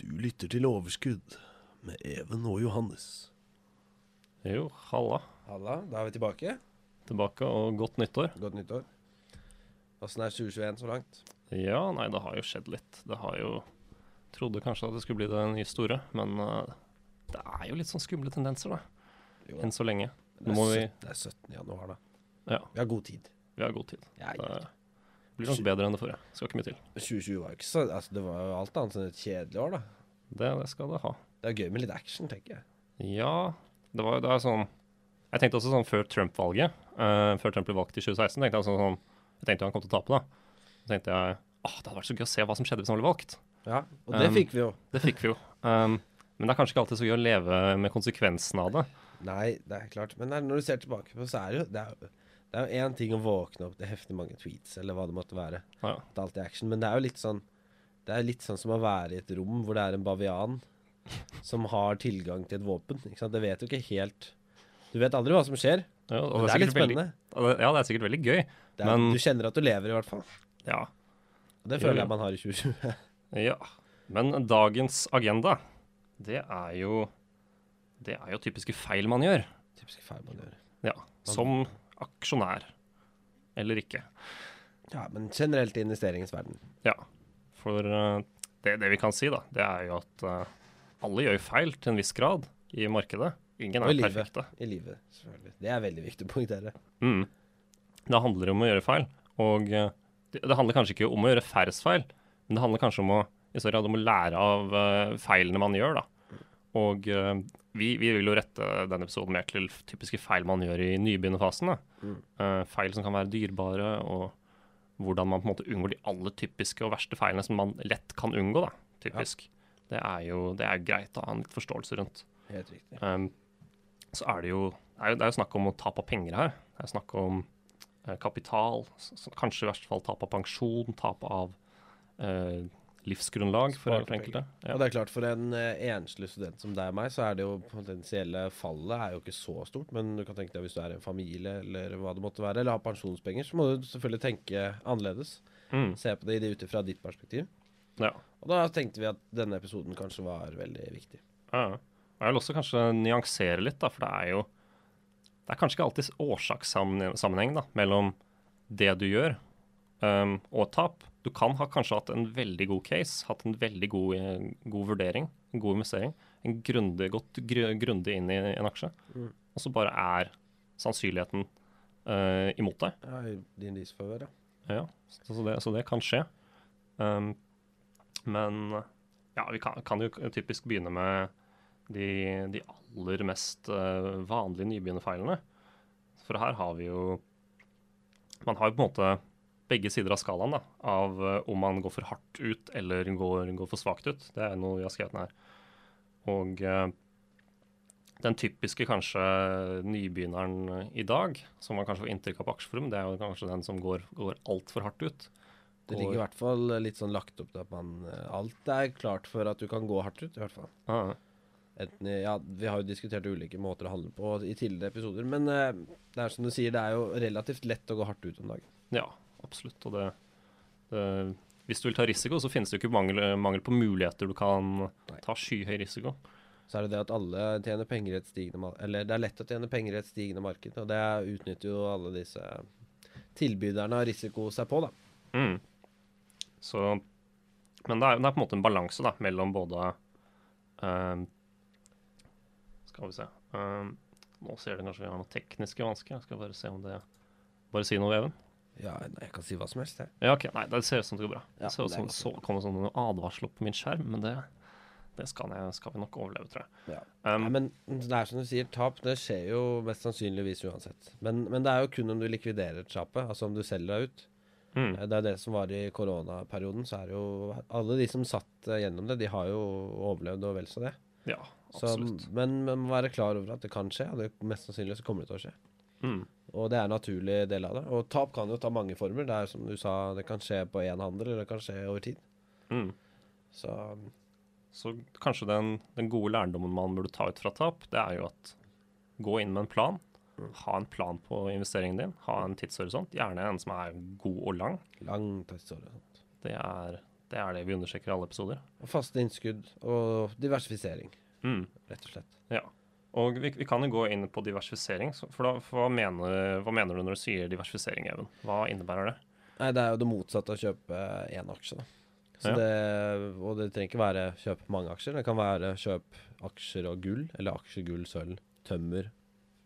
Du lytter til Overskudd med Even og Johannes. Jo, halla. Halla, da er vi tilbake. Tilbake og godt nyttår. Godt nyttår. Åssen er 2021 så langt? Ja, nei, det har jo skjedd litt. Det har jo Trodde kanskje at det skulle bli det nye store, men uh, det er jo litt sånn skumle tendenser, da. Jo, Enn så lenge. det, Nå er må vi det er 17. januar, da. Ja, Vi har god tid. vi har god tid. Ja, Det ja. Blir nok bedre enn det forrige. Skal ikke mye til. 2020 var jo ikke så altså, Det var jo alt annet enn et kjedelig år, da. Det, det skal det ha. Det er gøy med litt action, tenker jeg. Ja, det var jo er sånn Jeg tenkte også sånn før Trump-valget, uh, før Trump ble valgt i 2016, tenkte jeg sånn, sånn Jeg tenkte jo han kom til å tape, da. Så tenkte jeg åh, det hadde vært så gøy å se hva som skjedde hvis han ble valgt. Ja, Og det Um, fikk vi jo. Det fikk vi jo. Um, men det er kanskje ikke alltid så gøy å leve med konsekvensen av det. Nei, det er klart. Men når du ser tilbake på, så er det jo Det er det er jo én ting å våkne opp til heftig mange tweets, eller hva det måtte være. Ja. Det er action. Men det er jo litt sånn Det er litt sånn som å være i et rom hvor det er en bavian som har tilgang til et våpen. Ikke sant? Det vet du ikke helt Du vet aldri hva som skjer. Ja, det, det er litt spennende. veldig-. Ja, det er sikkert veldig gøy. Er, Men- Du kjenner at du lever, i hvert fall. Ja. Og det føler jeg man har i 2020. ja. Men dagens agenda, det er jo Det er jo typiske feil man gjør. Typiske feil man gjør. Ja. Som aksjonær. Eller ikke. Ja, men generelt i investeringens verden. Ja. For uh, det, det vi kan si, da, det er jo at uh, alle gjør feil til en viss grad i markedet. Ingen er livet. perfekte. I livet, selvfølgelig. Det er veldig viktig å poengtere. Mm. Det handler om å gjøre feil. Og uh, det, det handler kanskje ikke om å gjøre færrest feil, men det handler kanskje om å, sorry, om å lære av feilene man gjør. da. Og eh, vi, vi vil jo rette denne episoden mer til typiske feil man gjør i nybegynnerfasen. Mm. Eh, feil som kan være dyrebare, og hvordan man på en måte unngår de aller typiske og verste feilene som man lett kan unngå. da, typisk. Det er jo det er greit å ha en litt forståelse rundt. Helt riktig. Um, så er det jo det er jo, det er jo snakk om å tape av penger her. Det er snakk om uh, kapital, så, så, kanskje i verste fall tap av pensjon, tap av eh, livsgrunnlag for helt enkelte. Ja. Og det er klart, for en eh, enslig student som deg og meg, så er det jo potensielle fallet er jo ikke så stort. Men du kan tenke deg hvis du er en familie eller hva det måtte være, eller har pensjonspenger, så må du selvfølgelig tenke annerledes. Mm, Se på det ut ifra ditt perspektiv. ja. Og da tenkte vi at denne episoden kanskje var veldig viktig. Ja, ja. Og jeg vil også kanskje nyansere litt, da, for det er jo Det er kanskje ikke alltid årsakssammenheng da, mellom det du gjør, um, og tap. Du kan ha kanskje hatt en veldig god case, hatt en veldig god, eh, god vurdering, en god investering. En grundig, gått gr grundig inn i en aksje, Mm. og så bare er sannsynligheten uh, imot deg. Ja, din disfavør, ja. Ja, så, så, det, så det kan skje. Um, men ja, vi kan, kan jo typisk begynne med de, de aller mest uh, vanlige nybegynnerfeilene. For her har vi jo Man har jo på en måte begge sider av skalaen da, av eh, om man går for hardt ut eller går, går for svakt ut. Det er noe vi har skrevet ned her. Og eh, den typiske kanskje nybegynneren i dag, som man kanskje får inntrykk av på aksjeforum, det er jo kanskje den som går, går altfor hardt ut. Det ligger i hvert fall litt sånn lagt opp til at man eh, Alt er klart for at du kan gå hardt ut, i hvert fall. Ah, Enten, ja, vi har jo diskutert ulike måter å handle på i tidligere episoder, men eh, det er som du sier, det er jo relativt lett å gå hardt ut om dagen. ja, absolutt. Og det, det Hvis du vil ta risiko, så finnes det jo ikke mangel, mangel på muligheter du kan ta skyhøy risiko. Så er det det at alle tjener penger i et stigende. Eller det er lett å tjene penger i et stigende marked, og det utnytter jo alle disse tilbyderne av risiko seg på, da. Mm. Så Men det er, det er på en måte en balanse da, mellom både uh, Skal vi se uh, Nå ser det kanskje vi har noen tekniske vansker. Jeg skal bare se om det Bare si noe, Even. Ja, nei, jeg kan si hva som helst, jeg. Ja, ok. Nei, det ser ut som det går bra. Ja, det ser ut som det så kommer sånn noen advarsler på min skjerm, men det, det skal, jeg, skal vi nok overleve, tror jeg. Ja. Um, Nei, men det er som du sier, tap det skjer jo mest sannsynligvis uansett. Men, men det er jo kun om du likviderer tapet, altså om du selger deg ut. Mm. Eh, Det er det som var i koronaperioden. Så er jo Alle de som satt eh, gjennom det, de har jo overlevd og vel så det. Ja, Så, absolutt. men man må være klar over at det kan skje, og det mest sannsynlig så kommer det til å skje. Mm. Og det er en naturlig del av det. Og tap kan jo ta mange former. Det er som du sa, det kan skje på én handel, eller det kan skje over tid. Mm. Så Så kanskje den, den gode lærdommen man burde ta ut fra tap, det er jo at gå inn med en plan. Ha en plan på investeringen din. Ha en tidshorisont. Gjerne en som er god og lang. lang tidshorisont. Det er, det er det vi undersøker i alle episoder. Og faste innskudd og diversifisering, Mm. rett og slett. Ja. Og vi, vi kan jo gå inn på diversifisering. For, da, for hva, mener, hva mener du når du sier diversifisering, Even? Hva innebærer det? Nei, det er jo det motsatte av å kjøpe én aksje, da. Så Ja. det, og det trenger ikke være kjøp mange aksjer. Det kan være kjøp aksjer og gull, eller aksjer, gull, sølv, tømmer,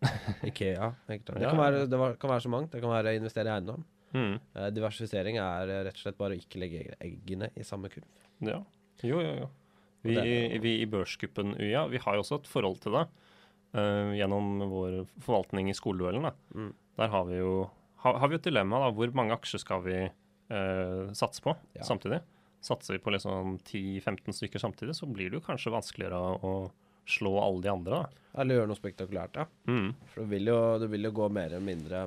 Ikea. Det kan være, det kan være så mangt. Det kan være investere i eiendom. Mm. Eh, diversifisering er rett og slett bare å ikke legge eggene i samme kurv. Ja. Jo, jo, jo. Vi, vi i Børsgruppen UiA vi har jo også et forhold til det eh, gjennom vår forvaltning i skoleduellen. Mm. Der har vi jo har, har vi et dilemma. da, Hvor mange aksjer skal vi uh, satse på Ja. samtidig? Satser vi på liksom 10-15 stykker samtidig, så blir det jo kanskje vanskeligere å, å slå alle de andre. da. Eller gjøre noe spektakulært, ja. Mm. For det vil jo, det vil jo gå mer eller mindre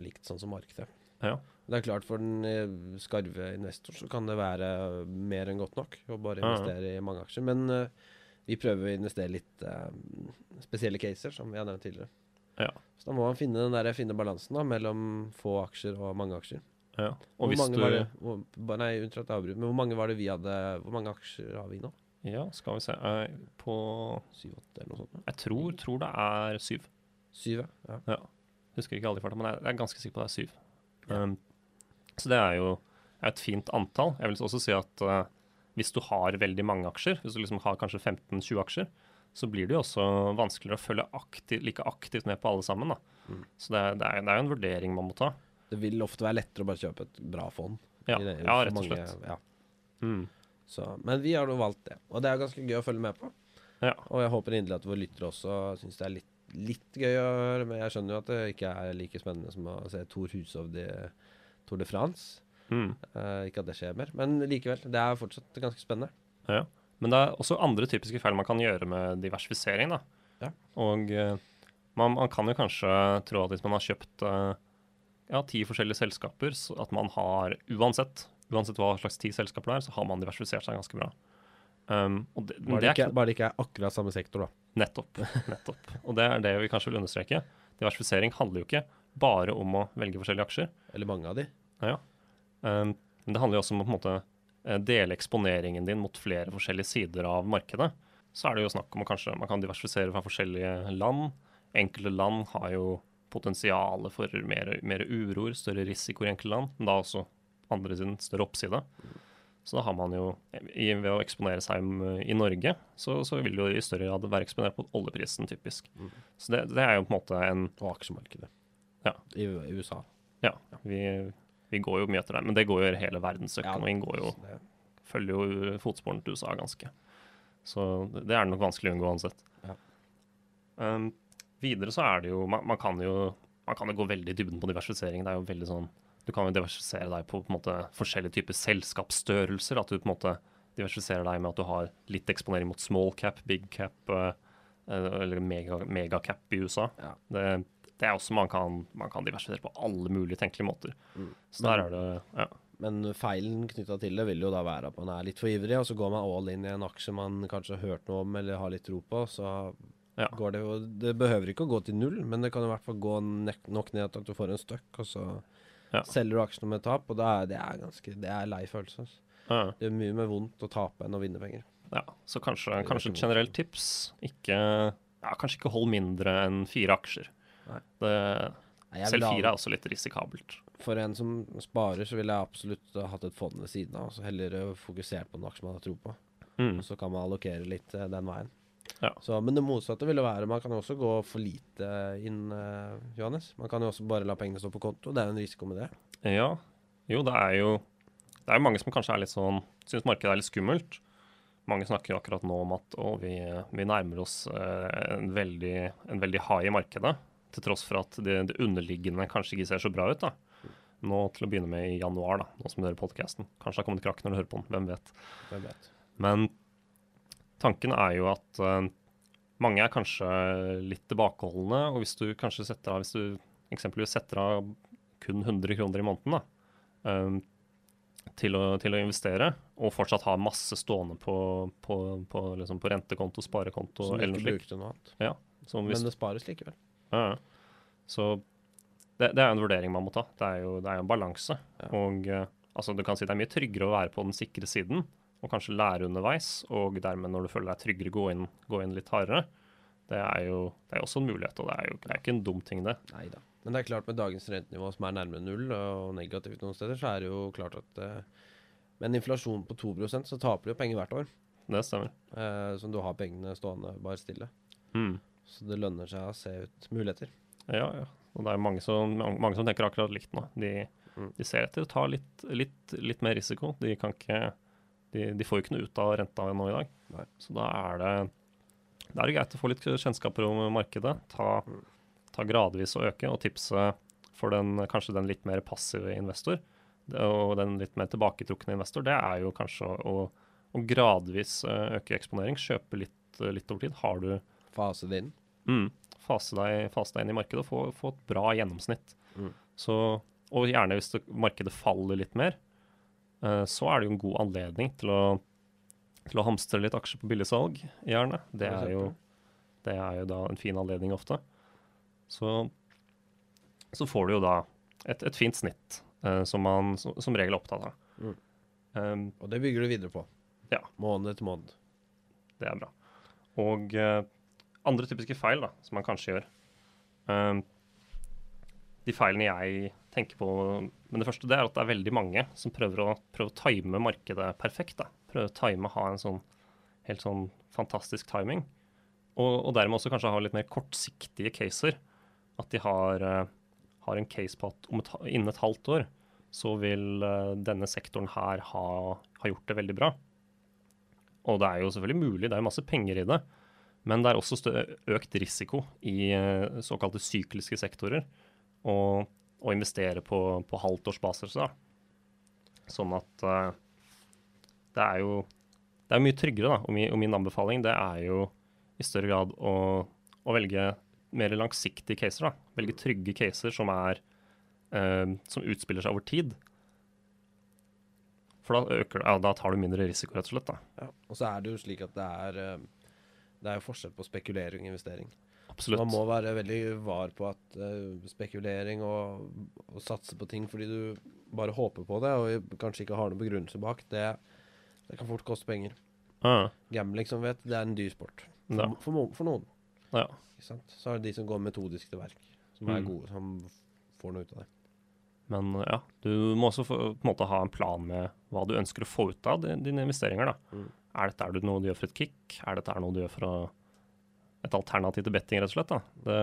likt sånn som markedet. Ja. Det er klart For den eh, skarve investor så kan det være mer enn godt nok å bare Ja, ja. investere i mange aksjer. Men eh, vi prøver å investere litt eh, spesielle caser, som vi har nevnt tidligere. Ja. Så da må man finne den der finne balansen da, mellom få aksjer og mange aksjer. ja. Hvor Og hvis mange du det, hvor, nei, unntatt at men hvor mange var det vi hadde Hvor mange aksjer har vi nå? Ja, skal vi se. Eh, på Syv-åtte, eller noe sånt? Jeg tror, tror det er syv. Syv, ja. Ja. Husker ikke alle i farta, men jeg jeg er ganske sikker på det er syv. Um, så det er jo et fint antall. Jeg vil også si at eh, hvis du har veldig mange aksjer, hvis du liksom har kanskje 15-20 aksjer, så blir det jo også vanskeligere å følge aktiv, like aktivt med på alle sammen. Mm. Så det er, det, er, det er jo en vurdering man må ta. Det vil ofte være lettere å bare kjøpe et bra fond. Ja, det- ja rett og mange- slett. Ja. Mm. Så, men vi har nå valgt det, og det er ganske gøy å følge med på. Ja. Og jeg håper inderlig at våre lyttere også syns det er litt, litt gøy å høre. Men jeg skjønner jo at det ikke er like spennende som å se Thor Hushovd i Tour de France. Mm. Uh, ikke at det skjer mer, men likevel. Det er fortsatt ganske spennende. Ja. Men det er også andre typiske feil man kan gjøre med diversifisering. Da. Ja. Og uh, man, man kan jo kanskje tro at hvis man har kjøpt uh, ja, ti forskjellige selskaper, så at man har uansett, uansett hva slags ti selskaper det er, så har man diversifisert seg ganske bra. Um, og det, Bare det er ikke, bare det ikke er akkurat samme sektor, da. Nettopp. nettopp. Og det er det vi kanskje vil understreke. Diversifisering handler jo ikke bare om å velge forskjellige aksjer. Eller mange av de. Ja. Um, men det handler jo også om å på en måte eh, dele eksponeringen din mot flere forskjellige sider av markedet. Så er det jo snakk om å kanskje man kan diversifisere fra forskjellige land. Enkelte land har jo potensialet for mer, mer uroer, større risiko i enkelte land, men da også andre sin større oppside. Så da har man jo, ved å eksponere seg i Norge, så, så vil det jo i større grad være eksponert mot oljeprisen, typisk. Så det, det er jo på en måte en Og aksjemarkedet. Ja. I, I USA. Ja, vi, vi går jo mye etter det, men det går jo hele verdensøkonomien går jo følger jo fotsporene til USA ganske. Så det er nok vanskelig å unngå uansett. Ja. Um, videre så er det jo man, man kan jo man kan jo gå veldig i dybden på diversifisering. Det er jo veldig sånn Du kan jo diversifisere deg på, på måte, forskjellige typer selskapsstørrelser. At du på en måte diversifiserer deg med at du har litt eksponering mot small cap, big cap uh, eller eller mega, megacap i USA. Ja. Det, det er også man kan, man kan diversifisere på alle mulige tenkelige måter. Mm. Så der er det ja. Men feilen knytta til det vil jo da være at man er litt for ivrig, og så går man all in i en aksje man kanskje har hørt noe om eller har litt tro på. Så Ja. går det jo Det behøver ikke å gå til null, men det kan i hvert fall gå nok ned til at du får en støkk, og så Ja. selger du aksjene med tap. Og da er det er ganske Det er lei følelse. altså. Ja. Det er mye mer vondt å tape enn å vinne penger. Ja, så kanskje, kanskje et generelt tips. Ikke, ja, kanskje ikke hold mindre enn fire aksjer. Det, selv fire er også litt risikabelt. For en som sparer, så ville jeg absolutt ha hatt et fond ved siden av. Så heller eh, fokusert på en aksje man har tro på. Mm. Og så kan man allokere litt eh, den veien. Ja. Så, men det motsatte ville være Man kan jo også gå for lite inn, eh, Johannes. Man kan jo også bare la pengene stå på konto. Det er jo en risiko med det. Ja, jo, det er jo Det er jo mange som kanskje er litt sånn syns markedet er litt skummelt. Mange snakker akkurat nå om at å, vi, vi nærmer oss eh, en, veldig, en veldig high i markedet. Til tross for at det, det underliggende kanskje ikke ser så bra ut. da. nå til å begynne med i januar, da, nå som du hører podkasten. Kanskje det har kommet krakk når du hører på den, hvem vet. Hvem vet. Men tanken er jo at uh, mange er kanskje litt tilbakeholdne, og hvis du kanskje setter av hvis du eksempelvis setter av kun 100 kroner i måneden da, um, til, å, til å investere, og fortsatt ha masse stående på, på, på, liksom på rentekonto, sparekonto eller noe slikt. Ja, Men det spares likevel. Ja. Så det, det er en vurdering man må ta. Det er jo, det er en balanse. Ja. Og eh, altså, du kan si det er mye tryggere å være på den sikre siden og kanskje lære underveis, og dermed når du føler deg tryggere, gå inn, gå inn litt hardere. Det er jo det er også en mulighet, og det er jo det er ikke en dum ting, det. Neida. Men det er klart med dagens rentenivå som er nærmere null, og negativt noen steder, så er det jo klart at uh, med en inflasjon på 2% så taper du jo penger hvert år. Det stemmer. Uh, som du har pengene stående bare stille. Mm. Så det lønner seg å se ut muligheter. Ja, ja. Og det er mange som, mange som tenker akkurat likt nå. De, Mm. de ser etter å ta litt, litt, litt mer risiko. De kan ikke de, de får jo ikke noe ut av renta nå i dag. Nei. Så da er det Da er det greit å få litt kjennskaper om markedet. Ta, Mm. ta gradvis og øke, og tipse for den, kanskje den litt mer passive investor og den litt mer tilbaketrukne investor, det er jo kanskje å, å gradvis eh, øke eksponering. Kjøpe litt, litt over tid. Har du Fase det inn. Mm. Fase, deg, fase deg inn i markedet og få, få et bra gjennomsnitt. Mm. Så, og gjerne hvis det, markedet faller litt mer, uh, så er det jo en god anledning til å, til å hamstre litt aksjer på billigsalg, gjerne. Det er, jo, det er jo da en fin anledning ofte. Så, så får du jo da et, et fint snitt, uh, som man som, som regel er opptatt av. Mm. Um, Og det bygger du videre på. Ja. Måned etter måned. Det er bra. Og eh, andre typiske feil da, som man kanskje gjør. Um, de feilene jeg tenker på med det første, det er at det er veldig mange som prøver å, prøver å time markedet perfekt. da. Prøver å time, ha en sånn helt sånn fantastisk timing. Og, og dermed også kanskje ha litt mer kortsiktige caser. At de har, uh, har en case på at et, innen et halvt år så vil uh, denne sektoren her ha, ha gjort det veldig bra. Og det er jo selvfølgelig mulig, det er jo masse penger i det. Men det er også økt risiko i eh, såkalte sykliske sektorer å, å investere på, på halvtårsbasis. Da. Sånn at eh, det er jo det er mye tryggere, da. Og min, og min anbefaling det er jo i større grad å, å velge mer langsiktige caser. da. Velge trygge caser som er eh, som utspiller seg over tid. For da, øker, ja, da tar du mindre risiko, rett og slett. da. Ja. Og så er det jo slik at det er eh, Det er jo forskjell på spekulering og investering. Absolutt. Man må være veldig var på at uh, spekulering og, og satse på ting fordi du bare håper på det og kanskje ikke har noen begrunnelse bak, det, det kan fort koste penger. Ja, Gambling, som vet, det er en dyr sport. For, Ja. for, for noen. ja. Så er det de som går metodisk til verk, som er Mm. gode, som får noe ut av det. Men ja, du må også få, på en måte ha en plan med hva du ønsker å få ut av dine investeringer. da. Mm. Er dette er det noe du gjør for et kick? Er dette er noe du gjør for å, et alternativ til betting, rett og slett? Det,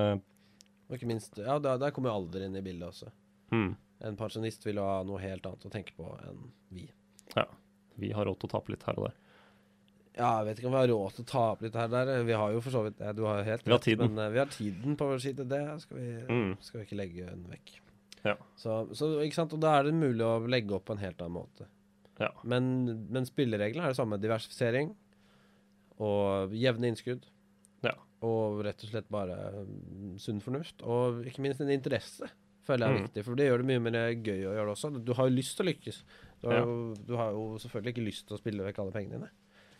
Og ikke minst, ja, der, der kommer jo alder inn i bildet også. mm, En pensjonist vil ha noe helt annet å tenke på enn vi. Ja. vi har råd til å tape litt her og der. Ja, jeg vet ikke om vi har råd til å tape litt her og der. Vi har jo for så vidt det, du har helt Vi har rett, tiden. Men uh, vi har tiden på vår side. Det skal vi, Mm. skal vi ikke legge den vekk. Ja. Så, så ikke sant, og da er det mulig å legge opp på en helt annen måte. Ja. Men, men spillereglene er det samme. Diversifisering og jevne innskudd. Ja. Og rett og slett bare mm, sunn fornuft. Og ikke minst en interesse, føler jeg er Mm. viktig. For det gjør det mye mer gøy å gjøre det også. Du har jo lyst til å lykkes. Du har, Ja. jo, du har jo selvfølgelig ikke lyst til å spille vekk alle pengene dine.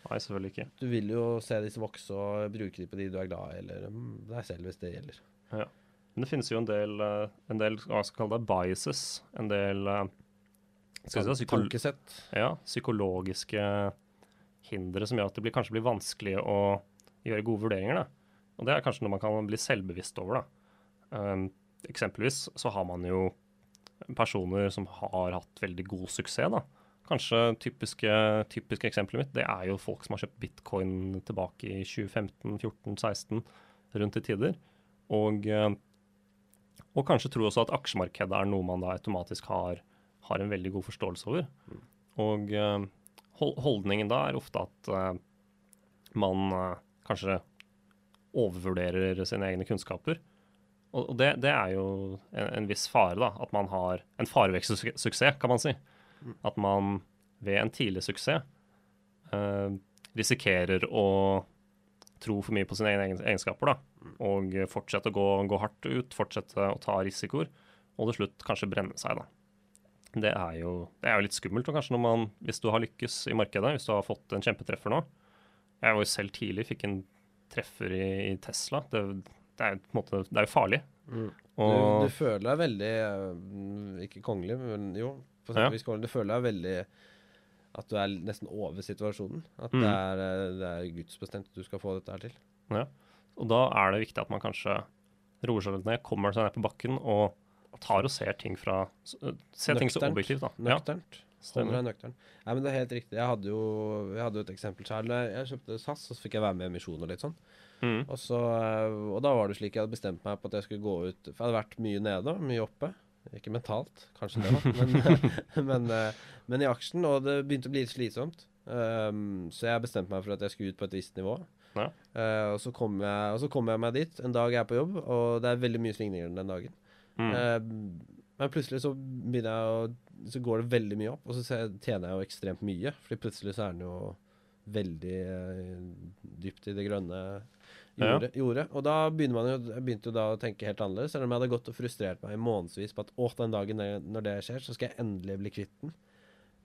Nei, selvfølgelig ikke. Du vil jo se disse vokse og bruke de på de du er glad i, eller mm, deg selv hvis det gjelder. Men det finnes jo en del, eh, en del hva skal kalle det, biases. En del Tankesett. ja, psykologiske hindre som gjør at det blir, kanskje blir vanskelig å gjøre gode vurderinger. Da. Og det er kanskje noe man kan bli selvbevisst over. Um, eksempelvis så har man jo personer som har hatt veldig god suksess. Da. Kanskje typiske, typiske eksempelet mitt det er jo folk som har kjøpt bitcoin tilbake i 2015, 14, 16, rundt i tider. Og, eh, og kanskje tror også at aksjemarkedet er noe man da automatisk har, har en veldig god forståelse over. Og eh, holdningen da er ofte at eh, man eh, kanskje overvurderer sine egne kunnskaper. Og, og det, det, er jo en, en, viss fare, da. At man har en farevekstsuksess, kan man si. At man ved en tidlig suksess eh, risikerer å tro for mye på sine egne egenskaper, da. Og fortsette å gå, gå hardt ut, fortsette å ta risikoer, og til slutt kanskje brenne seg, da. Det er, jo, det er jo litt skummelt, og kanskje man, hvis du har lykkes i markedet, hvis du har fått en kjempetreffer nå. Jeg var jo selv tidlig, fikk en treffer i, i Tesla. Det, det, er, måte, det, er jo farlig. Mm. Og, du, du, føler deg veldig eh, Ikke kongelig, men jo. Ja. du føler deg veldig at du er nesten over situasjonen. At mm. det, er, eh, det, er, gudsbestemt at du skal få dette her til. Ja. Og da er det viktig at man kanskje roer seg litt ned, kommer seg ned på bakken og tar og ser ting fra Ser nøkternt. ting så objektivt, da. Nøkternt. Ja. Deg nøktern. Nei, men det er helt riktig. Jeg hadde jo, jeg hadde jo et eksempel sjøl. Jeg kjøpte SAS, og så fikk jeg være med i emisjon og litt sånn. Mm. Og, så, eh, og da var det slik jeg hadde bestemt meg på at jeg skulle gå ut For jeg hadde vært mye nede mye oppe. Ikke mentalt, kanskje det, da, men, men, eh, men, i aksjen. Og det begynte å bli litt slitsomt. Um, så jeg bestemte meg for at jeg skulle ut på et visst nivå. Ja. Uh, og, så jeg, og så kom jeg meg dit. En dag jeg er på jobb, og det er veldig mye svingninger den dagen. Mm. Uh, men plutselig så begynner jeg å Så går det veldig mye opp, og så tjener jeg jo ekstremt mye. Fordi plutselig så er den jo veldig uh, dypt i det grønne jordet. ja. gjorde. Og da begynte man jo, jeg begynte jo da å tenke helt annerledes. Selv om jeg hadde gått og frustrert meg i månedsvis på at å, den dagen når det skjer, så skal jeg endelig bli kvitt den.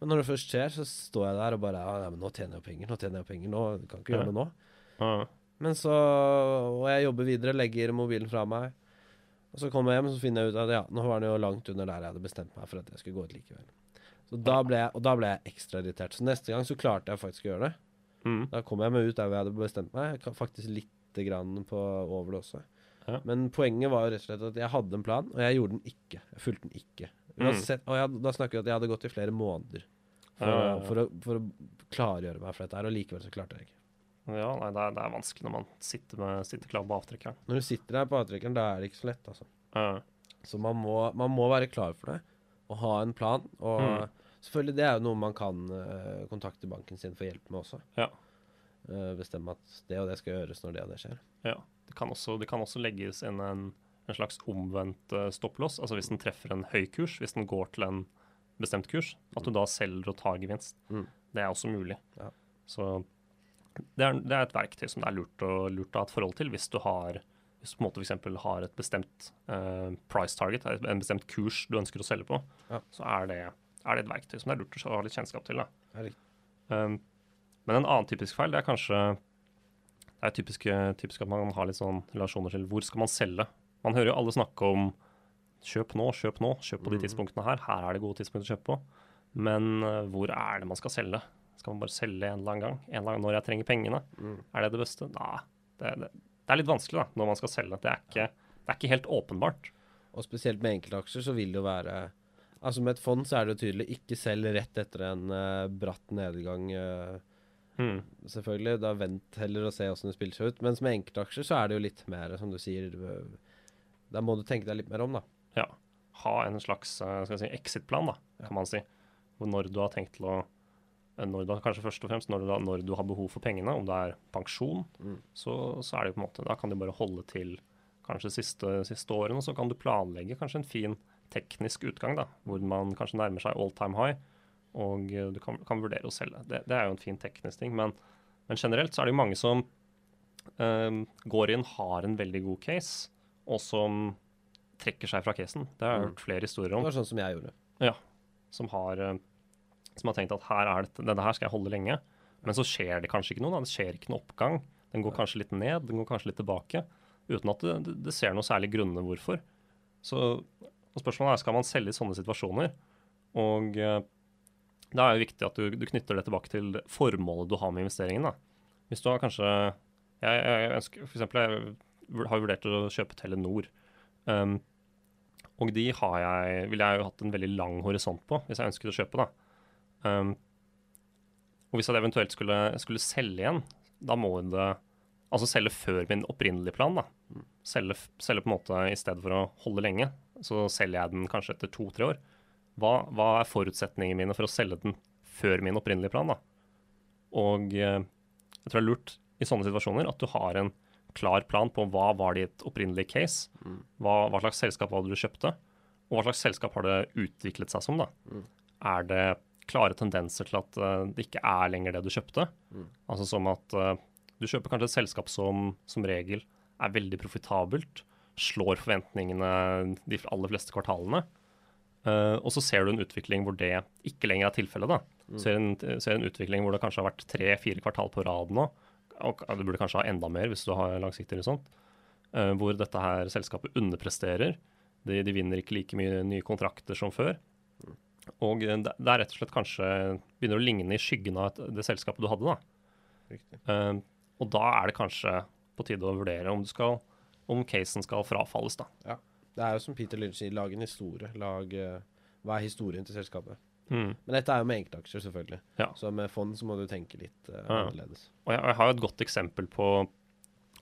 Men når det først skjer, så står jeg der og bare ja, men nå tjener jeg penger, nå tjener jeg penger, nå kan ikke gjøre noe nå. Ja. Men så Og jeg jobber videre, legger mobilen fra meg. Og så kommer jeg hjem og så finner jeg ut at ja, nå var den jo langt under der jeg hadde bestemt meg for at jeg skulle gå ut likevel. Så da ble jeg, og da ble jeg ekstra irritert. Så neste gang så klarte jeg faktisk å gjøre det. Mm. Da kom jeg meg ut der hvor jeg hadde bestemt meg. Faktisk lite grann på over det også. Ja. Men poenget var jo rett og slett at jeg hadde en plan, og jeg gjorde den ikke. Jeg fulgte den ikke. Uansett, mm. og jeg, da snakker vi at jeg hadde gått i flere måneder for, ja, ja, for, å, for, å, klargjøre meg for dette her, og likevel så klarte jeg ikke. Ja, nei, det er, det er vanskelig når man sitter, med, sitter klar på avtrekkeren. Når du sitter der på avtrekkeren, da er det ikke så lett, altså. Så man må, man må, være klar for det, og ha en plan. Og mm. selvfølgelig, det er jo noe man kan uh, kontakte banken sin for hjelp med også. Ja. Uh, bestemme at det og det skal gjøres når det og det skjer. Ja, Det kan også, det kan også legges inn en, en slags omvendt uh, stopplås. Altså hvis den treffer en høy kurs, hvis den går til en bestemt kurs, at du da selger og tar gevinst. Mm. Det er også mulig. Ja. Så det er, det er, et verktøy som det er lurt å, lurt å ha et forhold til hvis du har hvis du på en måte for har et bestemt uh, price target, en bestemt kurs du ønsker å selge på, ja. så er det, er det, et verktøy som det er lurt å ha litt kjennskap til. Um, men en annen typisk feil det er kanskje det er typisk, typisk, at man har litt sånn relasjoner til hvor skal man selge. Man hører jo alle snakke om kjøp nå, kjøp nå, kjøp på de mm. tidspunktene her. Her er det gode tidspunkter å kjøpe på. Men uh, hvor er det man skal selge? Skal man bare selge en eller annen gang? En eller annen når jeg trenger pengene? Mm. Er det det beste? Nei, det, det, det, er litt vanskelig da, når man skal selge. Det er ikke, det er ikke helt åpenbart. Og spesielt med enkeltaksjer så vil det jo være Altså med et fond så er det jo tydelig ikke selg rett etter en uh, bratt nedgang. Uh, Mm. Selvfølgelig. Da vent heller og se åssen det spiller seg ut. Mens med enkeltaksjer så er det jo litt mer, som du sier Da må du tenke deg litt mer om, da. Ja. Ha en slags eh, si, exit-plan, da, kan ja. man si. Når du har tenkt til å når du, Kanskje først og fremst når du, når du har behov for pengene, om det er pensjon, mm. så, så, er det jo på en måte Da kan du bare holde til kanskje siste, siste årene, så kan du planlegge kanskje en fin teknisk utgang, da, hvor man kanskje nærmer seg all time high og eh, du kan, kan vurdere å selge. Det, det, er jo en fin teknisk ting. Men, men, generelt så er det jo mange som um, går inn, har en veldig god case, og som trekker seg fra casen. Det har jeg mm. hørt flere historier om. Det var sånn som jeg gjorde. Ja. Som har, uh, som har tenkt at her er dette, denne her skal jeg holde lenge. Men så skjer det kanskje ikke noe. Da. Det skjer ikke noe oppgang. Den går kanskje litt ned, den går kanskje litt tilbake. Uten at det, det, ser noe særlig grunner hvorfor. Så spørsmålet er skal man selge i sånne situasjoner. Og eh, da er det viktig at du, du, knytter det tilbake til formålet du har med investeringen. da. Hvis du har kanskje Jeg, jeg ønsker eksempel, jeg har vurdert å kjøpe Telenor. Um, og de har jeg, ville jeg jo hatt en veldig lang horisont på hvis jeg ønsket å kjøpe. da. Um, og hvis jeg eventuelt skulle, skulle, selge igjen, da må det Altså selge før min opprinnelige plan. da. Selge, selge på en måte i stedet for å holde lenge. Så selger jeg den kanskje etter to-tre år. Hva, hva, er forutsetningene mine for å selge den før min opprinnelige plan? da? Og eh, jeg tror det er lurt i sånne situasjoner at du har en klar plan på hva var ditt opprinnelige case, hva, hva slags selskap var det du kjøpte, og hva slags selskap har det utviklet seg som. da. Er det klare tendenser til at uh, det ikke er lenger det du kjøpte? Altså som at uh, du kjøper kanskje et selskap som som regel er veldig profitabelt, slår forventningene de aller fleste kvartalene. Uh, og så ser du en utvikling hvor det ikke lenger er tilfellet. da. Mm. Ser, en, ser en utvikling hvor det kanskje har vært tre-fire kvartal på rad nå, og du burde kanskje ha enda mer hvis du har langsiktig horisont, uh, hvor dette her selskapet underpresterer. De, de, vinner ikke like mye nye kontrakter som før. Mm. Og det, er rett og slett kanskje begynner å ligne i skyggen av det selskapet du hadde. da. Uh, og da er det kanskje på tide å vurdere om, skal, om casen skal frafalles. da. Ja. Det er jo som Peter Lynch sier, lag en historie. Lag, uh, hva er historien til selskapet? Mm. Men dette er jo med enkeltaksjer, selvfølgelig. Ja. Så med fond så må du tenke litt uh, ja. annerledes. Og jeg, jeg, har jo et godt eksempel på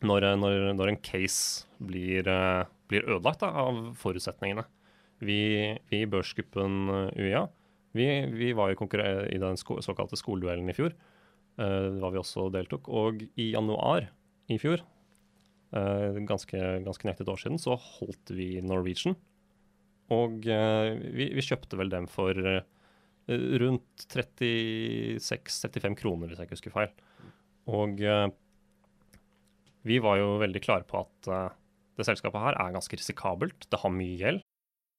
når, når, når en case blir, uh, blir ødelagt da, av forutsetningene. Vi, vi i børsgruppen UiA vi, vi, var jo i den sko såkalte skoleduellen i fjor. Uh, var vi også deltok. Og i januar i fjor, uh, ganske, ganske nøyaktig et år siden, så holdt vi Norwegian. Og uh, vi, vi, kjøpte vel dem for rundt 36-35 kroner, hvis jeg ikke husker feil. Og vi var jo veldig klare på at det selskapet her er ganske risikabelt. Det har mye gjeld.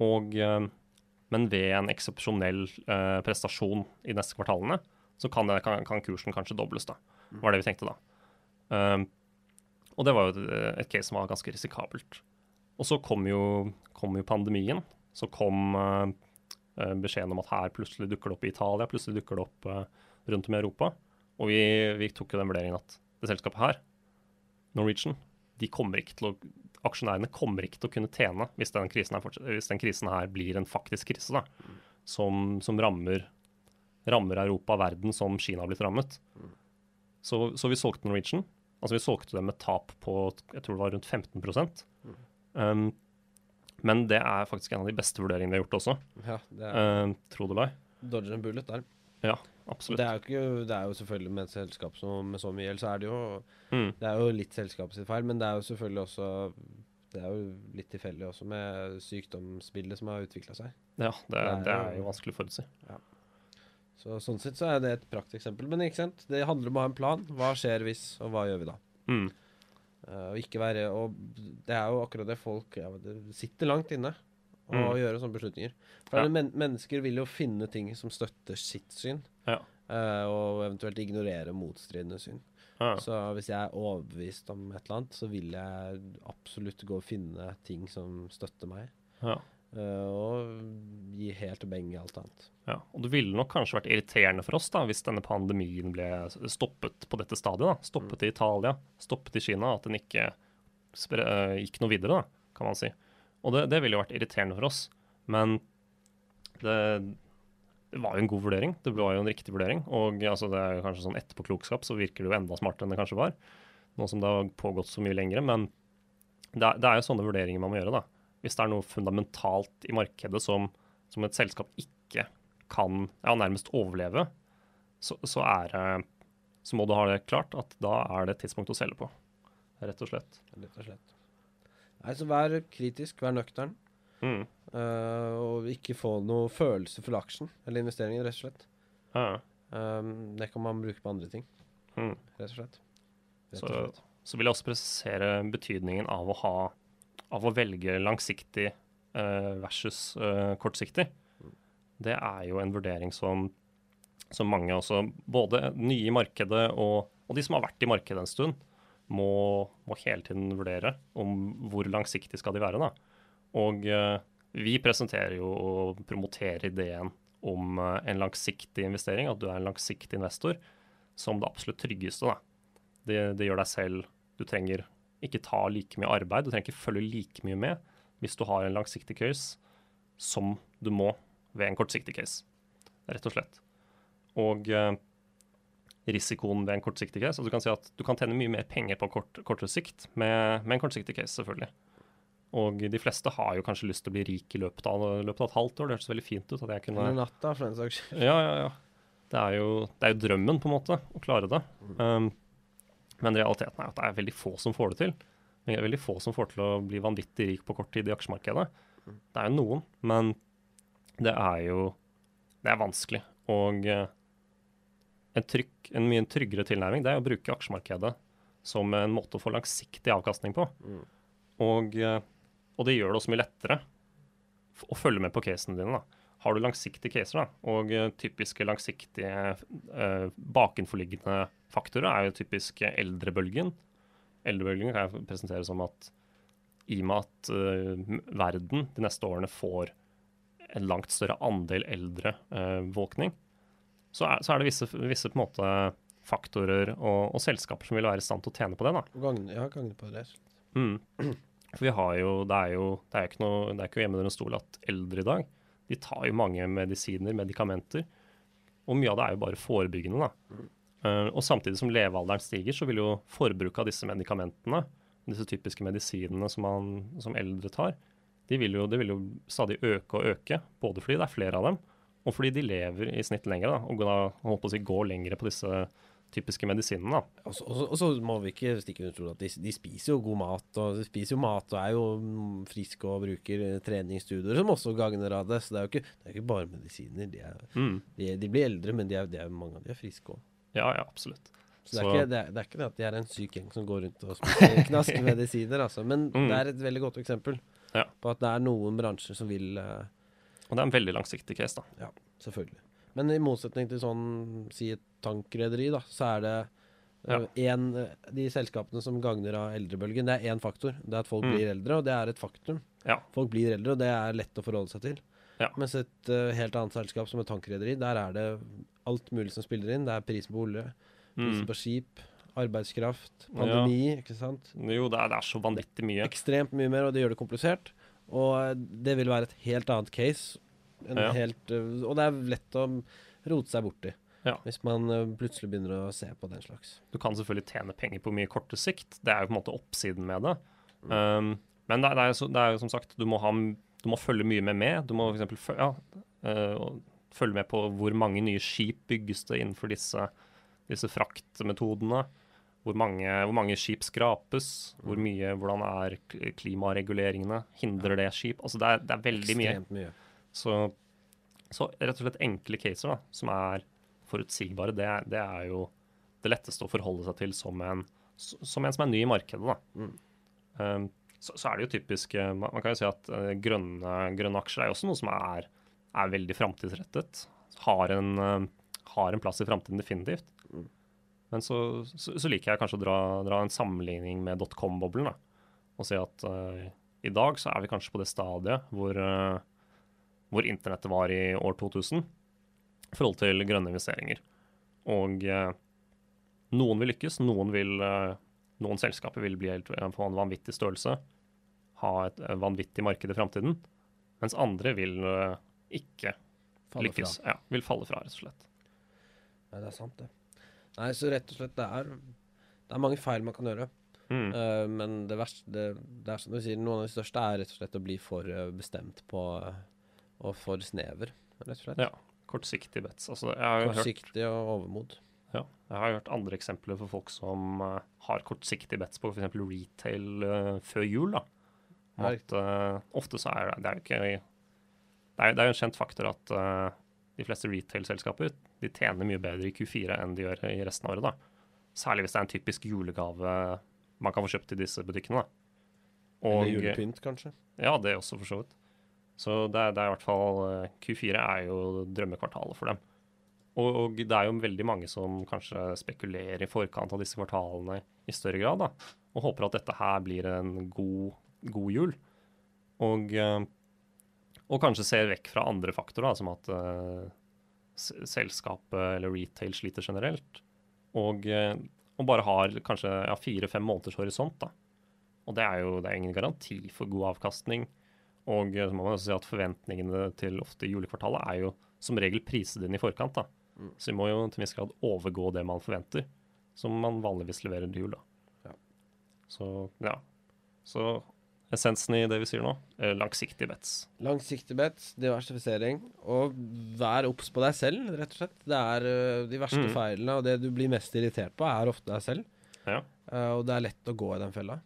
Og, eh, men ved en eksepsjonell eh, prestasjon i neste kvartalene, så kan, det, kan, kan, kursen kanskje dobles. da. var det vi tenkte da. Um, og det var jo et, case som var ganske risikabelt. Og så kom jo, kom jo pandemien. Så kom beskjeden om at her plutselig dukker det opp i Italia, plutselig dukker det opp rundt om i Europa. Og vi, vi tok jo den vurderingen at det selskapet her, Norwegian, kommer ikke til å aksjonærene kommer ikke til å kunne tjene hvis den krisen her, hvis den krisen her blir en faktisk krise da, som, som rammer, rammer, Europa og verden som Kina har blitt rammet. Så, så, vi solgte Norwegian. Altså vi solgte dem med tap på jeg tror det var rundt 15 um, Men det er faktisk en av de beste vurderingene vi har gjort også. Ja, det er... Uh, tro det eller Dodger en bullet der. Ja, absolutt. Det er, ikke, det er jo selvfølgelig med et selskap som, med så mye gjeld, så er det jo mm. Det er jo litt selskapet sitt feil, men det er jo selvfølgelig også Det er jo litt tilfeldig også med sykdomsbildet som har utvikla seg. Ja, det, det, er, det er, jo vanskelig å forutsi. Ja. Så Sånn sett så er det et prakteksempel. Men ikke sant? det handler om å ha en plan. Hva skjer hvis, og hva gjør vi da? Mm. Uh, og ikke være Og det er jo akkurat det folk ja, det sitter langt inne å mm. gjøre sånne beslutninger. For ja. men mennesker vil jo finne ting som støtter sitt syn, ja. uh, og eventuelt ignorere motstridende syn. Ja. Så hvis jeg er overbevist om et eller annet, så vil jeg absolutt gå og finne ting som støtter meg. Uh, og gi helt beng i alt annet. Ja, og Det ville nok kanskje vært irriterende for oss da, hvis denne pandemien ble stoppet på dette stadiet. da. Stoppet mm. i Italia, stoppet i Kina. At den ikke uh, gikk noe videre, da, kan man si. Og det, det ville jo vært irriterende for oss. Men det, det, var jo en god vurdering. Det var jo en riktig vurdering. Og altså, det er jo kanskje sånn etterpåklokskap så virker det jo enda smartere enn det kanskje var. Nå som det har pågått så mye lengre. Men det er, det er jo sånne vurderinger man må gjøre, da. Hvis det er noe fundamentalt i markedet som, som et selskap ikke kan ja, nærmest overleve, så, så, er, så må du ha det klart at da er det et tidspunkt å selge på. Rett og slett. Rett og slett. Nei, så vær kritisk, vær nøktern. Mm. Uh, og ikke få noe følelse for aksjen eller investeringen, rett og slett. Ja. Um, det kan man bruke på andre ting, mm. rett og slett. Rett og slett. Så, så, vil jeg også presisere betydningen av å ha av å velge langsiktig uh, versus uh, kortsiktig. Mm. Det er jo en vurdering som, som mange også, både nye i markedet og, og de som har vært i markedet en stund, må, må, hele tiden vurdere om hvor langsiktig skal de være. Da. Og uh, vi presenterer jo og promoterer ideen om uh, en langsiktig investering, at du er en langsiktig investor, som det absolutt tryggeste. Det, det gjør deg selv Du trenger ikke ta like mye arbeid. Du trenger ikke følge like mye med hvis du har en langsiktig case som du må ved en kortsiktig case, rett og slett. Og eh, risikoen ved en kortsiktig case. Og du kan si at du kan tjene mye mer penger på kort, kortere sikt med, med, en kortsiktig case, selvfølgelig. Og de fleste har jo kanskje lyst til å bli rik i løpet av, løpet av et halvt år. Det hørtes veldig fint ut. at jeg kunne... Eller natta, for den saks skyld. Ja, ja, ja. Det er, jo, det er, jo, drømmen, på en måte, å klare det. Um, men realiteten er at det er veldig få som får det til. Det er veldig få som får til å bli vanvittig rik på kort tid i aksjemarkedet. Det er jo noen, men det er jo Det er vanskelig. Og uh, en, trykk, en mye tryggere tilnærming det er å bruke aksjemarkedet som en måte å få langsiktig avkastning på. Mm. Og, uh, og, det gjør det også mye lettere å følge med på casene dine. da. Har du langsiktige caser, da, og uh, typiske langsiktige bakenforliggende faktorer er jo typisk eldrebølgen. Eldrebølgen kan jeg presentere som at i og med at uh, verden de neste årene får en langt større andel eldre uh, våkning, så er, så er, det visse, visse måte, faktorer og, og, selskaper som vil være i stand til å tjene på det. da. Gagne, ja, gagne på det. Mm. For vi har jo, det er jo det er ikke noe, det er ikke hjemme under en stol at eldre i dag de tar jo mange medisiner, medikamenter. Og mye av det er jo bare forebyggende. da. Mm. Uh, og samtidig som levealderen stiger, så vil jo forbruket av disse medikamentene, disse typiske medisinene som, man, som eldre tar, de vil jo, det vil jo stadig øke og øke. Både fordi det er flere av dem, og fordi de lever i snitt lenger. Da, og da holdt på å si går lengre på disse typiske medisinene. Og så må vi ikke stikke under stol at de, de, spiser jo god mat. og De spiser jo mat og er jo friske og bruker treningsstudier som også gagner av det. Så det er jo ikke, er ikke bare medisiner. De, er, mm. de, de, blir eldre, men er, mange av de er friske òg. Ja, ja, absolutt. Så, det, er ikke, det, er, det, er ikke, det at de er en syk gjeng som går rundt og spiser knaskemedisiner, altså. Men mm. det er et veldig godt eksempel ja. på at det er noen bransjer som vil uh, Og det er en veldig langsiktig case, da. Ja, selvfølgelig. Men i motsetning til sånn, si et tankrederi, da, så er det ja. en, De selskapene som gagner av eldrebølgen, det er én faktor. Det er at folk mm. blir eldre, og det er et faktum. Ja. Folk blir eldre, og det er lett å forholde seg til. Ja. Mens et uh, helt annet selskap som et tankrederi, der er det alt mulig som spiller inn. Det er prisen på olje, prisen mm. på skip, arbeidskraft, pandemi, ja. ikke sant? Jo, det er, det er, så vanvittig mye. Ekstremt mye mer, og det gjør det komplisert. Og eh, det vil være et helt annet case. Ja. Helt, uh, og det er lett å rote seg borti. Ja. Hvis man uh, plutselig begynner å se på den slags. Du kan selvfølgelig tjene penger på mye korte sikt. Det er jo på en måte oppsiden med det. Mm. Um, men det, er, jo som sagt, du må, ha, du må følge mye med med. Du må f.eks. Ja, uh, følge med på hvor mange nye skip bygges det innenfor disse, disse fraktmetodene. Hvor mange, hvor mange, skip skrapes, hvor mm. mye, hvordan er klimareguleringene, hindrer det skip? Altså det er, det er veldig mye. mye. Så, så, rett og slett enkle caser da, som er forutsigbare, det, det, er jo det letteste å forholde seg til som en som, en som er ny i markedet. Mm. Um, så, så, er det jo typisk Man kan jo si at uh, grønne, grønne aksjer er jo også noe som er er veldig framtidsrettet. Har, uh, har, en plass i framtiden, definitivt. Men så, så, så, liker jeg kanskje å dra, dra en sammenligning med dotcom-boblen. Og si at uh, i dag så er vi kanskje på det stadiet hvor, uh, hvor internettet var i år 2000 i forhold til grønne investeringer. Og noen vil lykkes, noen, vil, noen selskaper vil bli helt, få en vanvittig størrelse, ha et vanvittig marked i framtiden, mens andre vil ikke falle lykkes. Fra. Ja, vil falle fra, rett og slett. Nei, det er sant, det. Nei, så rett og slett, det er, det er mange feil man kan gjøre. Mm. Uh, men det verste det, det, er som du sier, noen av de største er rett og slett å bli for uh, bestemt på uh, og for snever, rett og slett. Ja. Kortsiktig bets. Altså, kortsiktig hørt, og overmod. Ja. Jeg har hørt andre eksempler for folk som har kortsiktig bets på f.eks. retail før jul. da. At, ofte så er det, det er jo ikke det er, jo en kjent faktor at uh, de fleste retail-selskaper de tjener mye bedre i Q4 enn de gjør i resten av året. da. Særlig hvis det er en typisk julegave man kan få kjøpt i disse butikkene. da. Og, Eller julepynt, kanskje? Ja, det er også, for så vidt. Så det, det er i hvert fall eh, Q4 er jo drømmekvartalet for dem. Og, og, det er jo veldig mange som kanskje spekulerer i forkant av disse kvartalene i større grad, da, og håper at dette her blir en god, god jul. Og uh, og kanskje ser vekk fra andre faktorer, som at uh, selskapet eller retail sliter generelt. Og, uh, og bare har kanskje ja, fire-fem måneders horisont da, Og det er jo det er ingen garanti for god avkastning. Og så må man også si at forventningene til ofte julekvartalet er jo som regel priset inn i forkant. da. Mm. Så vi må jo til en viss grad overgå det man forventer, som man vanligvis leverer til jul. da. Ja. Så ja. Så essensen i det vi sier nå, er langsiktige bets. Langsiktige bets, diversifisering, og vær obs på deg selv, rett og slett. Det er uh, De verste mm. feilene, og det du blir mest irritert på, er ofte deg selv. Ja. Uh, og det er lett å gå i den fella.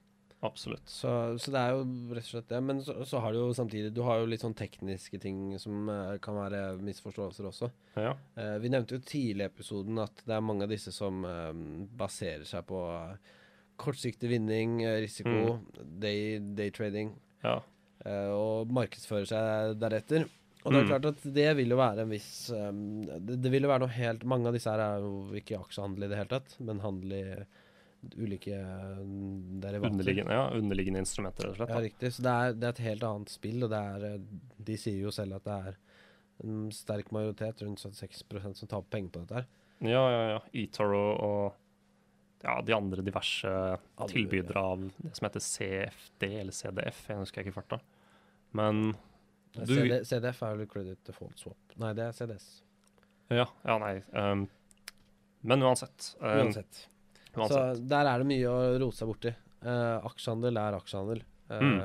Absolutt. Så, så, det er jo rett og slett det. Men så, så, har du jo samtidig Du har jo litt sånn tekniske ting som uh, kan være misforståelser også. Ja. Uh, vi nevnte jo tidlig i episoden at det er mange av disse som uh, baserer seg på kortsiktig vinning, risiko, mm. day, daytrading, ja. og markedsfører seg deretter. Og det er mm. klart at det vil jo være en viss um, det, det, vil jo være noe helt Mange av disse her er jo ikke aksjehandel i det hele tatt, men handel i ulike mm, derivater. Underliggende, ja, underliggende instrumenter, rett og slett. Ja, riktig. Så det er, det er, et helt annet spill, og det er eh, De sier jo selv at det er en sterk majoritet, rundt 76% som taper penger på dette her. Ja, ja, ja. eToro og ja, de andre diverse Alle, tilbydere av det som heter CFD eller CDF, jeg husker ikke farta. Men du CD, CDF er vel Credit Default Swap. Nei, det er CDS. Ja, ja nei. Um, men uansett. Um, uansett. Så der er det mye å rote seg borti. Uh, aksjehandel er aksjehandel, uh, mm.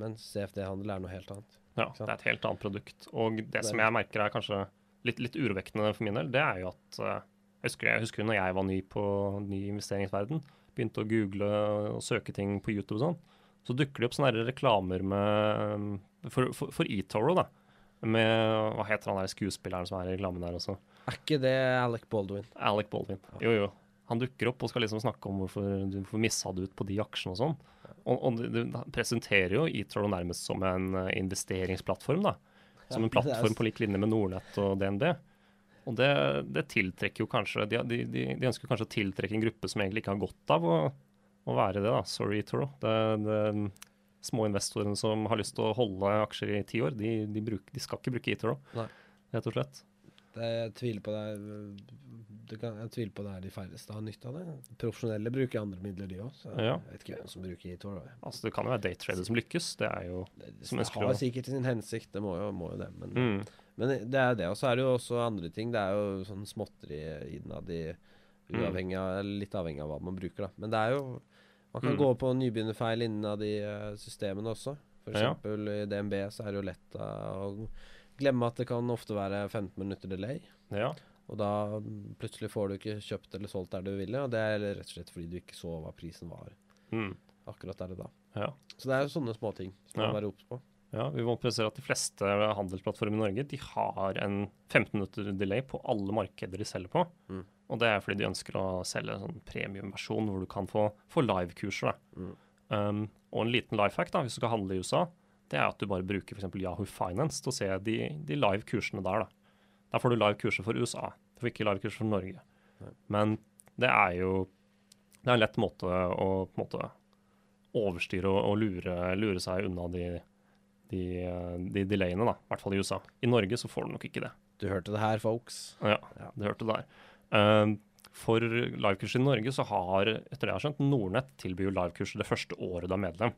mens CFD-handel er noe helt annet. Ja, det er et helt annet produkt. Og det, det som jeg merker er kanskje litt, litt urovekkende for min del, det er jo at uh, jeg, husker, jeg husker når jeg var ny på ny investeringsverden, begynte å google og søke ting på YouTube og sånn, så dukker det opp sånne reklamer med, for, for, for eToro, da. Med Hva heter han der skuespilleren som er i reklamen der også? Er ikke det Alec Baldwin? Alec Baldwin. Jo, jo han dukker opp og skal liksom snakke om hvorfor du får missa det ut på de aksjene og sånn. Og, og du, presenterer jo eToro nærmest som en uh, investeringsplattform. da. Som en plattform på lik linje med Nordnett og DNB. Og det, det tiltrekker jo kanskje de, de, de, de, ønsker kanskje å tiltrekke en gruppe som egentlig ikke har godt av å, å være det. da. Sorry, Toro. Det, det, små investorene som har lyst til å holde aksjer i ti år, de, de skal ikke bruke eToro, rett og slett. Det, jeg tviler på det, det kan, Jeg tviler på det er de færreste har nytte av det. Profesjonelle bruker andre midler, de òg. Ja. jeg vet ikke hvem som bruker Etoro. Altså, det kan jo være daytrader som lykkes. Det er jo det, det, som Det har sikkert sin hensikt, det må jo, må jo det. Men, mm. Men, det er det. Og så er det jo også andre ting. Det er jo sånn småtteri innad i mm. uavhengig av, Litt avhengig av hva man bruker, da. Men det er jo Man kan mm. gå på nybegynnerfeil innad i uh, systemene også. Eksempel ja. i DNB så er det jo lett å glemme at det kan ofte være 15 minutter delay. Ja. Og da plutselig får du ikke kjøpt eller solgt der du ville, og det er rett og slett fordi du ikke så hva prisen var mm. akkurat der og da. Ja. Så det er jo sånne småting som man må være obs på. Ja, Vi må presisere at de fleste handelsplattformer i Norge de har en 15 minutter delay på alle markeder de selger på. Mm. Og det er fordi de ønsker å selge en sånn premiumversjon hvor du kan få, få live-kurser. Mm. Um, og en liten life hack da, hvis du skal handle i USA, det er at du bare bruker f.eks. Yahoo Finance til å se de, de live kursene der. da. Der får du live kurser for USA, du får ikke live kurser for Norge. Nei. Men det er jo det er en lett måte å på en måte overstyre og, og lure, lure, seg unna de, de, de delayene, da. I hvert fall i USA. I Norge så får du nok ikke det. Du hørte det her, folks. Ja, ja. du hørte det der. Uh, for livekurs i Norge så har, etter det jeg har skjønt, Nordnett tilbyr livekurs det første året du er medlem.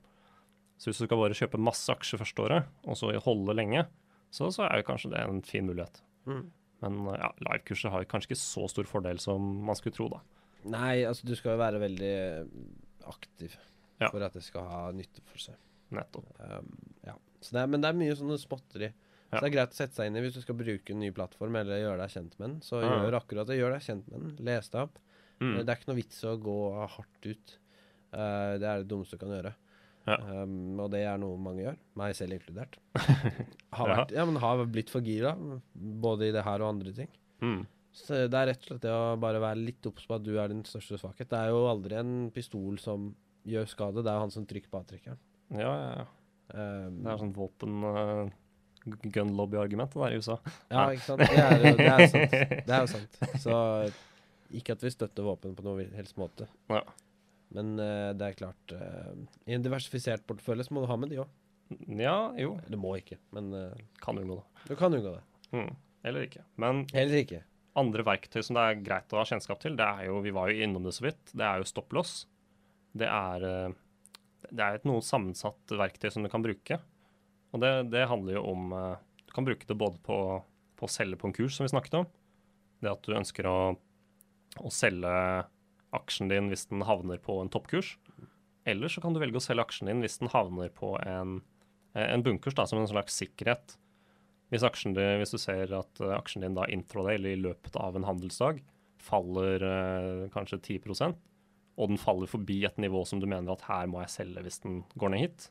Så hvis du skal bare kjøpe masse aksjer første året, og så holde lenge, så, så er jo kanskje det en fin mulighet. Mm. Men ja, livekurset har kanskje ikke så stor fordel som man skulle tro, da. Nei, altså du skal jo være veldig aktiv ja. for at det skal ha nytte for seg. Nettopp. Um, ja. det er, men det er mye sånne småtteri. Ja. Så det er greit å sette seg inn i hvis du skal bruke en ny plattform eller gjøre deg kjent med den. Så ja. gjør akkurat det. Gjør deg kjent med den. Les deg opp. Mm. Det er ikke noe vits å gå hardt ut. Uh, det er det dummeste du kan gjøre. Ja. Um, og det er noe mange gjør, meg selv inkludert. Har, vært, ja, men har blitt for gira, både i det her og andre ting. Mm. Så det er rett og slett det å bare være litt obs på at du er din største svakhet. Det er jo aldri en pistol som gjør skade, det er jo han som trykker på avtrekkeren. Ja, ja, ja. Um, det er sånn våpen uh, gun lobby-argument der i USA. Ja, ikke sant. Det er, jo, det er jo sant. Det er jo sant. Så ikke at vi støtter våpen på noen helst måte. Ja. Men uh, det er klart uh, I en diversifisert portefølje så må du ha med de òg. Ja, jo. Det må ikke, men uh, Kan unngå det. Du kan unngå det. Mm. Eller ikke. Men Eller ikke. andre verktøy som det er greit å ha kjennskap til, det er jo Vi var jo innom det så vidt. Det er jo stopplås. Det er det er et noe sammensatt verktøy som du kan bruke. Og det, det handler jo om eh, Du kan bruke det både på, på, å selge på en kurs, som vi snakket om. Det at du ønsker å, å selge aksjen din hvis den havner på en toppkurs. Eller så kan du velge å selge aksjen din hvis den havner på en, en bunkers, da, som en slags sikkerhet. Hvis, din, hvis, du ser at aksjen din da intraday, eller i løpet av en handelsdag, faller eh, kanskje 10 og den faller forbi et nivå som du mener at her må jeg selge hvis den går ned hit,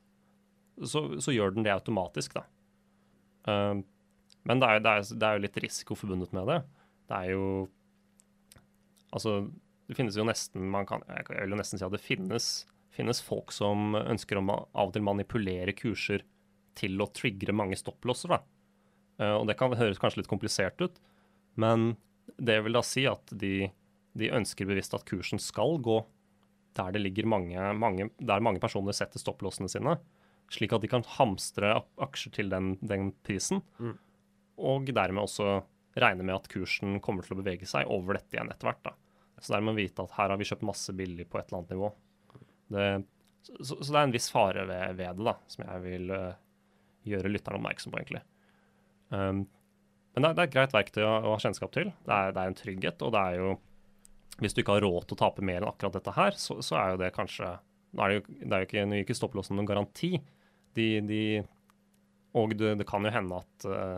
så, så gjør den det automatisk, da. Uh, men det er, det, er, det er, jo litt risiko forbundet med det. Det er jo Altså, det finnes jo nesten man kan, Jeg vil jo nesten si at det finnes, finnes folk som ønsker å av og til manipulere kurser til å triggere mange stopplosser, da. Uh, og det kan høres kanskje litt komplisert ut, men det vil da si at de, de ønsker bevisst at kursen skal gå der det ligger mange, mange, der mange personer setter stopplåsene sine, slik at de kan hamstre aksjer til den, den prisen, mm. og dermed også regne med at kursen kommer til å bevege seg over dette igjen etter hvert. da. Så vi vite at her har vi kjøpt masse billig på et eller annet nivå. Det, så, så, det er en viss fare ved, ved det, da, som jeg vil uh, gjøre lytteren oppmerksom på, egentlig. Um, men det er, det er, et greit verktøy å, å ha kjennskap til. Det er, det er, en trygghet, og det er jo Hvis du ikke har råd til å tape mer enn akkurat dette her, så, så er jo det kanskje Nå er det jo, det er jo ikke, nå ikke stopplåsen noen garanti. De, de, og det, det, kan jo hende at uh,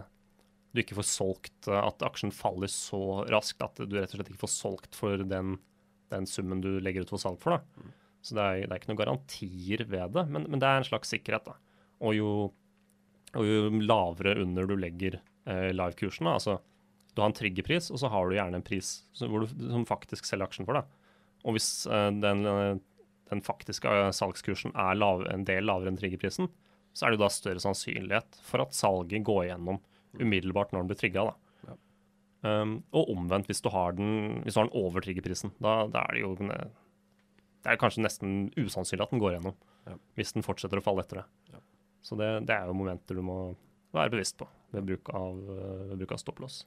du ikke får solgt uh, At aksjen faller så raskt at du rett og slett ikke får solgt for den, den summen du legger ut for salg for. da. Mm. Så det er, det er, ikke noen garantier ved det, men, men, det er en slags sikkerhet. da. Og jo, og jo lavere under du legger eh, live-kursen. Altså, du har en triggerpris, og så har du gjerne en pris hvor du, som faktisk selger aksjen for. Da. Og hvis uh, den, eh, den, faktiske eh, salgskursen er lav, en del lavere enn triggerprisen, så er det da større sannsynlighet for at salget går igjennom umiddelbart når den blir trigga. Ja. Um, og omvendt, hvis du har den, hvis du har den over triggerprisen. Da, da, er det jo Det er kanskje nesten usannsynlig at den går igjennom, ja. hvis den fortsetter å falle etter det. Ja. Så det, det, er jo momenter du må være bevisst på ved bruk av, ved bruk av stopplås.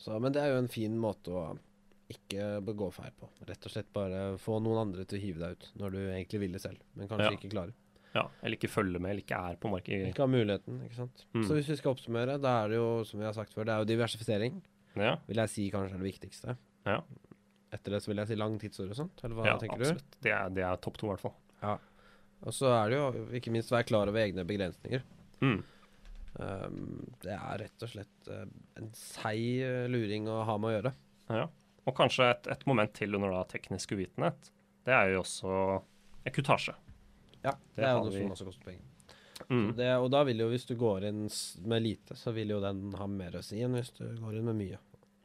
Så, men det er jo en fin måte å ikke begå feil på. Rett og slett bare få noen andre til å hive deg ut når du egentlig vil det selv, men kanskje ja. ikke klarer. Ja, eller ikke følge med, eller ikke er på markedet. Ikke har muligheten, ikke sant. Mm. Så hvis vi skal oppsummere, da er det jo, som vi har sagt før, det er jo diversifisering. Ja. Vil jeg si kanskje er det viktigste. Ja. Etter det så vil jeg si lang tidshorisont, eller hva ja, tenker absolutt. du? Det er, det er topp to, i hvert fall. Ja. Og så er det jo ikke minst være klar over egne begrensninger. Mm. Um, det er rett og slett uh, en seig uh, luring å ha med å gjøre. Ja. Og kanskje et, et moment til under da teknisk uvitenhet. Det er jo også ekutasje. Ja, det, det er jo noe som også koster penger. Mm. Det, og da vil jo, hvis du går inn med lite, så vil jo den ha mer å si enn hvis du går inn med mye.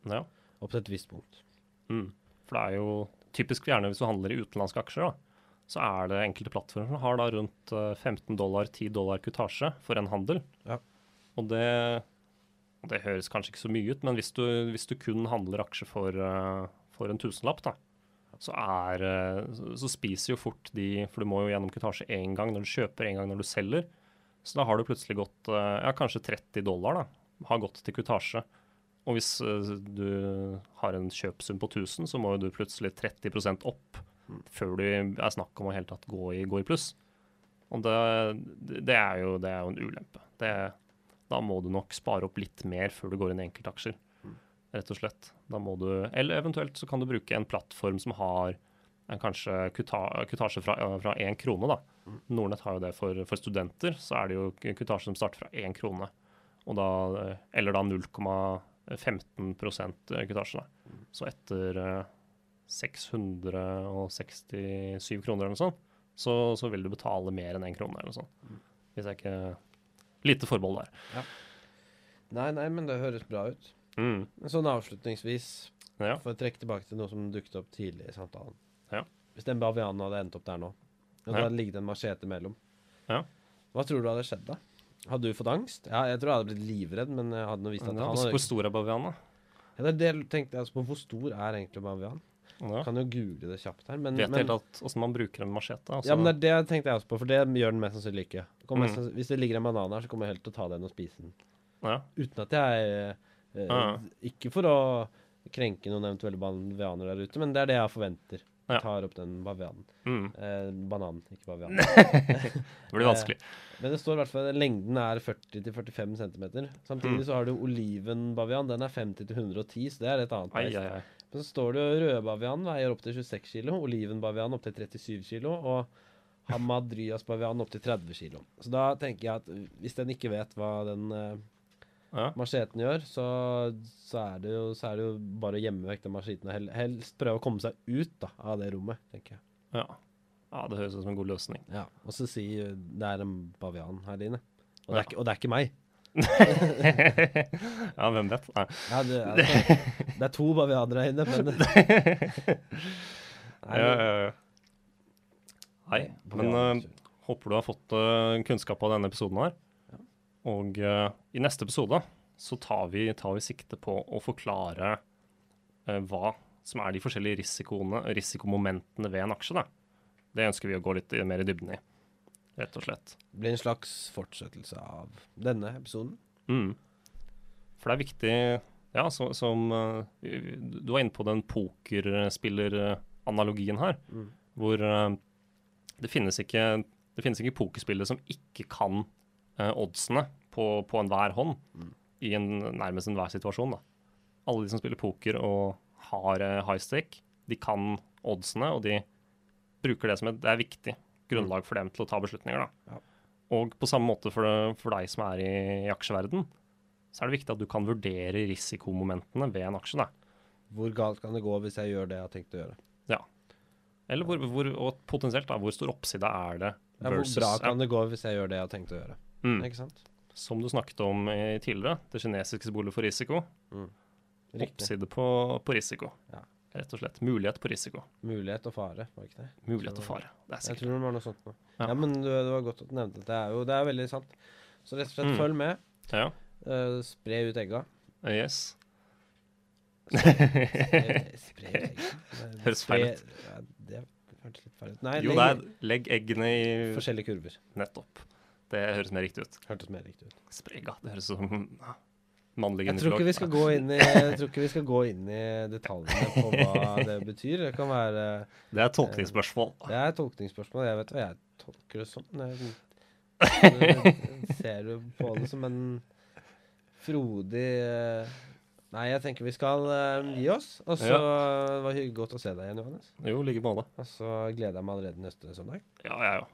Ja. Opp til et visst punkt. Mm. For det er jo typisk gjerne hvis du handler i utenlandske aksjer, da, så er det enkelte plattformer som har da rundt 15 eh, dollar, 10 dollar kutasje for en handel. Ja. Og det, det høres kanskje ikke så mye ut, men hvis du, hvis du kun handler aksjer for, uh, for en tusenlapp, da, så, er, uh, så, spiser jo fort de For du må jo gjennom kutasje én gang når du kjøper, én gang når du selger. Så da har du plutselig gått uh, ja, kanskje 30 dollar da, har gått til kutasje. Og hvis du har en kjøpsum på 1000, så må jo du plutselig 30 opp før du er snakk om å helt tatt gå i, gå i pluss. Og det, det, er jo, det, er jo, en ulempe. Det, da må du nok spare opp litt mer før du går inn i enkeltaksjer. Mm. Rett og slett. Da må du, eller eventuelt så kan du bruke en plattform som har en kanskje kutasje fra, én krone. da. Mm. Nordnett har jo det for, for, studenter. Så er det jo kutasje som starter fra én krone. Da, eller da 0,15 kutasje. Da. Mm. Så etter 667 kroner eller noe sånt, så, så vil du betale mer enn én krone eller noe sånt. Hvis jeg ikke lite forbehold der. Ja. Nei, nei, men det høres bra ut. Mm. Sånn avslutningsvis, ja. for å trekke tilbake til noe som dukket opp tidlig i samtalen. Ja. Hvis den bavianen hadde endt opp der nå, og det hadde ligget en machete mellom, ja. hva tror du hadde skjedd da? Hadde du fått angst? Ja, jeg tror jeg hadde blitt livredd, men jeg hadde visst at han hadde... Hvor stor er bavianen, da? Ja, det, det tenkte jeg altså på. Hvor stor er egentlig bavian? Ja. Kan jo google det kjapt her. Men, Vet helt at åssen man bruker en machete. Altså. Ja, men det, det, tenkte jeg også på, for det gjør den mest sannsynlig ikke. Mm. Mest, hvis det ligger en banan her, så kommer jeg helt til å ta den og spise den. Ja. Uten at jeg eh, ja. Ikke for å krenke noen eventuelle bavianer der ute, men det er det jeg forventer. Jeg tar opp den bavianen. Mm. Eh, bananen, ikke bavianen. Det blir vanskelig. Men det står i hvert fall at lengden er 40-45 cm. Samtidig Mm. så har du olivenbavian. Den er 50-110, så det er et annet beist. Men så står det jo rødbavian veier opp til 26 kg, olivenbavian opp til 37 kg, og hamadryasbavian opp til 30 kg. Så da tenker jeg at hvis den ikke vet hva den eh, Ja. macheten gjør, så, så, er det jo, så er det jo bare å gjemme vekk den macheten og helst prøve å komme seg ut da, av det rommet, tenker jeg. Ja. ja, det høres ut som en god løsning. Ja, Og så si eh, det er en bavian her inne. Og, det, Ja. og det er ikke meg. ja, hvem vet? Nei. Ja, det, altså, det er to bavianer her inne, men Nei, Ja, ja, ja. Nei, men eh, håper du har fått uh, kunnskap av denne episoden her. Og uh, i neste episode så tar vi, tar vi sikte på å forklare hva som er de forskjellige risikomomentene ved en aksje. Da. Det ønsker vi å gå litt mer i dybden i, rett og slett. Det blir en slags fortsettelse av denne episoden. Mm. For det er viktig Ja, så, som Du var inne på den pokerspilleranalogien her, Mm. hvor det finnes ikke det finnes ikke pokerspillere som ikke kan eh, oddsene på, på enhver hånd Mm. i en nærmest enhver situasjon. Da. Alle de som spiller poker og har eh, high stake, de kan oddsene, og de bruker det som et det er viktig grunnlag for dem til å ta beslutninger. Da. Ja. Og på samme måte for, det, for deg som er i, i aksjeverden, så er det viktig at du kan vurdere risikomomentene ved en aksje. Da. Hvor galt kan det gå hvis jeg gjør det jeg har tenkt å gjøre? Eller hvor, hvor, og potensielt, da, hvor stor oppside er det Ja, hvor bra kan det gå hvis jeg gjør det jeg har tenkt å gjøre? mm, Ikke sant? Som du snakket om tidligere, det kinesiske symbolet for risiko. Mm. Oppside på, på risiko. Ja. Rett og slett. Mulighet på risiko. Mulighet og fare, var ikke det? Mulighet og fare. Det er sikkert. Jeg tror det var noe sånt. Ja. Ja. men det, var godt at du nevnte det. Det er jo det er veldig sant. Så rett og slett Mm. følg med. Ja. Uh, spre ut egga. Yes. Spre, Spre ut egga. Høres feil ut. Hørtes litt feil ut. Nei, Jo, legg er legg eggene i forskjellige kurver. Nettopp. Det høres mer riktig ut. Hørtes mer riktig ut. Sprega. Det høres ut som mannlig mannlig Jeg tror ikke vi skal gå inn i, jeg tror ikke vi skal gå inn i detaljene på hva det betyr. Det kan være Det er tolkningsspørsmål. Det er tolkningsspørsmål. Jeg vet hva jeg tolker det som. Jeg, jeg ser du på det som en frodig eh, Nei, jeg tenker vi skal uh, gi oss. Og så var det hyggelig godt å se deg igjen, Johannes. Jo, like måte. Og så gleder jeg meg allerede neste søndag. Ja, ja, ja.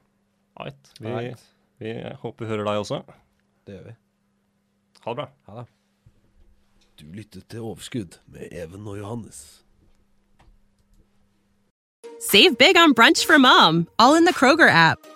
Right. Vi, Alright. vi håper vi hører deg også. Det gjør vi. Ha det bra. Ha det. Du lyttet til Overskudd med Even og Johannes. Save big on brunch for mom, all in the Kroger app.